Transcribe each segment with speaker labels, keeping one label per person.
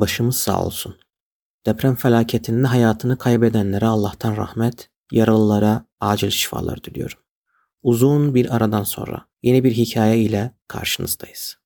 Speaker 1: Başımız sağ olsun. Deprem felaketinde hayatını kaybedenlere Allah'tan rahmet, yaralılara acil şifalar diliyorum. Uzun bir aradan sonra yeni bir hikaye ile karşınızdayız.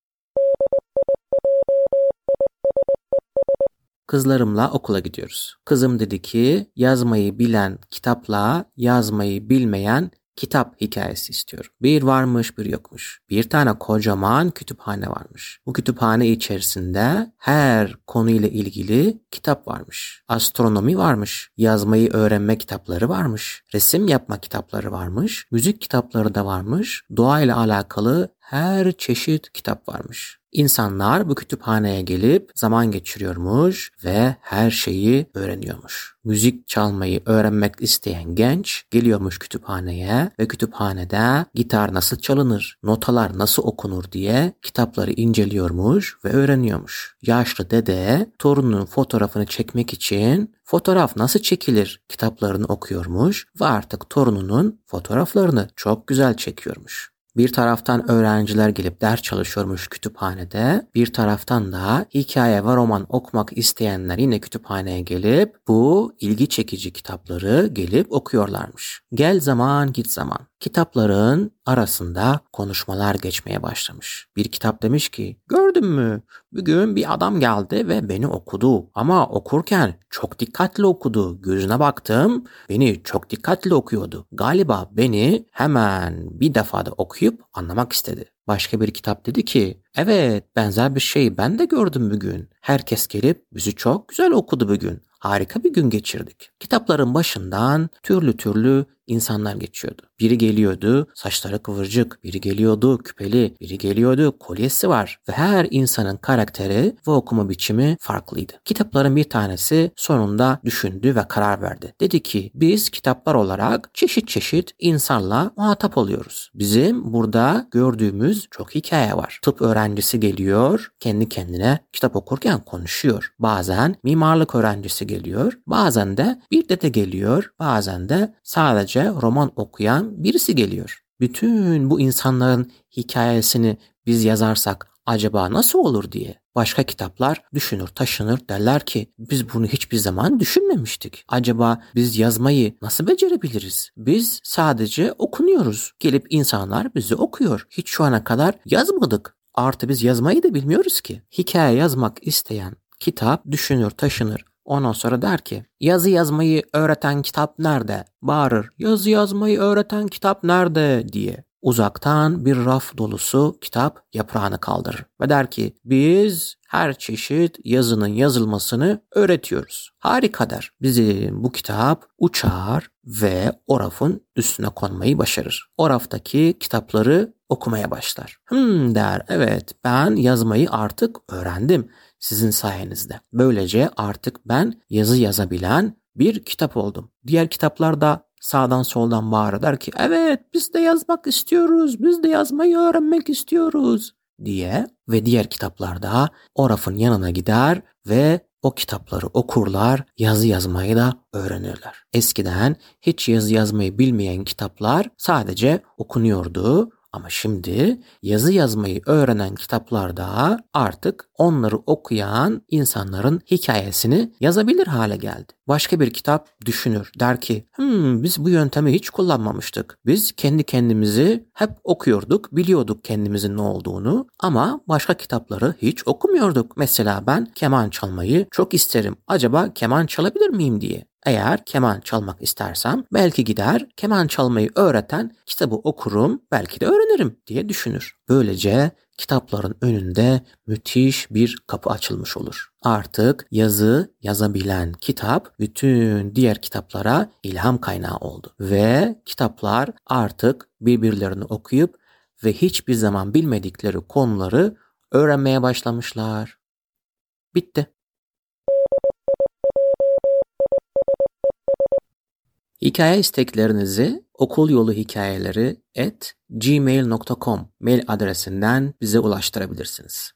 Speaker 1: Kızlarımla okula gidiyoruz. Kızım dedi ki yazmayı bilen kitapla yazmayı bilmeyen kitap hikayesi istiyorum. Bir varmış bir yokmuş. Bir tane kocaman kütüphane varmış. Bu kütüphane içerisinde her konuyla ilgili kitap varmış. Astronomi varmış. Yazmayı öğrenme kitapları varmış. Resim yapma kitapları varmış. Müzik kitapları da varmış. Doğayla alakalı her çeşit kitap varmış. İnsanlar bu kütüphaneye gelip zaman geçiriyormuş ve her şeyi öğreniyormuş. Müzik çalmayı öğrenmek isteyen genç geliyormuş kütüphaneye ve kütüphanede gitar nasıl çalınır, notalar nasıl okunur diye kitapları inceliyormuş ve öğreniyormuş. Yaşlı dede torununun fotoğrafını çekmek için fotoğraf nasıl çekilir kitaplarını okuyormuş ve artık torununun fotoğraflarını çok güzel çekiyormuş. Bir taraftan öğrenciler gelip ders çalışıyormuş kütüphanede. Bir taraftan da hikaye ve roman okumak isteyenler yine kütüphaneye gelip bu ilgi çekici kitapları gelip okuyorlarmış. Gel zaman git zaman. Kitapların arasında konuşmalar geçmeye başlamış. Bir kitap demiş ki gördün mü bugün bir adam geldi ve beni okudu ama okurken çok dikkatli okudu. Gözüne baktım beni çok dikkatli okuyordu. Galiba beni hemen bir defada okuyup anlamak istedi. Başka bir kitap dedi ki evet benzer bir şey ben de gördüm bugün. Herkes gelip bizi çok güzel okudu bugün. Harika bir gün geçirdik. Kitapların başından türlü türlü insanlar geçiyordu. Biri geliyordu saçları kıvırcık, biri geliyordu küpeli, biri geliyordu kolyesi var ve her insanın karakteri ve okuma biçimi farklıydı. Kitapların bir tanesi sonunda düşündü ve karar verdi. Dedi ki biz kitaplar olarak çeşit çeşit insanla muhatap oluyoruz. Bizim burada gördüğümüz çok hikaye var. Tıp öğrencisi geliyor kendi kendine kitap okurken konuşuyor. Bazen mimarlık öğrencisi geliyor. Bazen de bir dede geliyor. Bazen de sadece roman okuyan birisi geliyor. Bütün bu insanların hikayesini biz yazarsak acaba nasıl olur diye. Başka kitaplar düşünür taşınır derler ki biz bunu hiçbir zaman düşünmemiştik. Acaba biz yazmayı nasıl becerebiliriz? Biz sadece okunuyoruz. Gelip insanlar bizi okuyor. Hiç şu ana kadar yazmadık. Artı biz yazmayı da bilmiyoruz ki. Hikaye yazmak isteyen kitap düşünür taşınır Ondan sonra der ki yazı yazmayı öğreten kitap nerede? Bağırır yazı yazmayı öğreten kitap nerede diye. Uzaktan bir raf dolusu kitap yaprağını kaldırır ve der ki biz her çeşit yazının yazılmasını öğretiyoruz. Harika der. Bizim bu kitap uçar ve o rafın üstüne konmayı başarır. O raftaki kitapları okumaya başlar. Hmm der evet ben yazmayı artık öğrendim sizin sayenizde. Böylece artık ben yazı yazabilen bir kitap oldum. Diğer kitaplar da sağdan soldan bağırır der ki evet biz de yazmak istiyoruz, biz de yazmayı öğrenmek istiyoruz diye ve diğer kitaplarda o rafın yanına gider ve o kitapları okurlar, yazı yazmayı da öğrenirler. Eskiden hiç yazı yazmayı bilmeyen kitaplar sadece okunuyordu ama şimdi yazı yazmayı öğrenen kitaplarda artık onları okuyan insanların hikayesini yazabilir hale geldi. Başka bir kitap düşünür. Der ki hmm, biz bu yöntemi hiç kullanmamıştık. Biz kendi kendimizi hep okuyorduk, biliyorduk kendimizin ne olduğunu ama başka kitapları hiç okumuyorduk. Mesela ben keman çalmayı çok isterim. Acaba keman çalabilir miyim diye. Eğer keman çalmak istersem belki gider keman çalmayı öğreten kitabı okurum belki de öğrenirim diye düşünür. Böylece kitapların önünde müthiş bir kapı açılmış olur. Artık yazı yazabilen kitap bütün diğer kitaplara ilham kaynağı oldu ve kitaplar artık birbirlerini okuyup ve hiçbir zaman bilmedikleri konuları öğrenmeye başlamışlar. Bitti. Hikaye isteklerinizi okul yolu hikayeleri at gmail.com mail adresinden bize ulaştırabilirsiniz.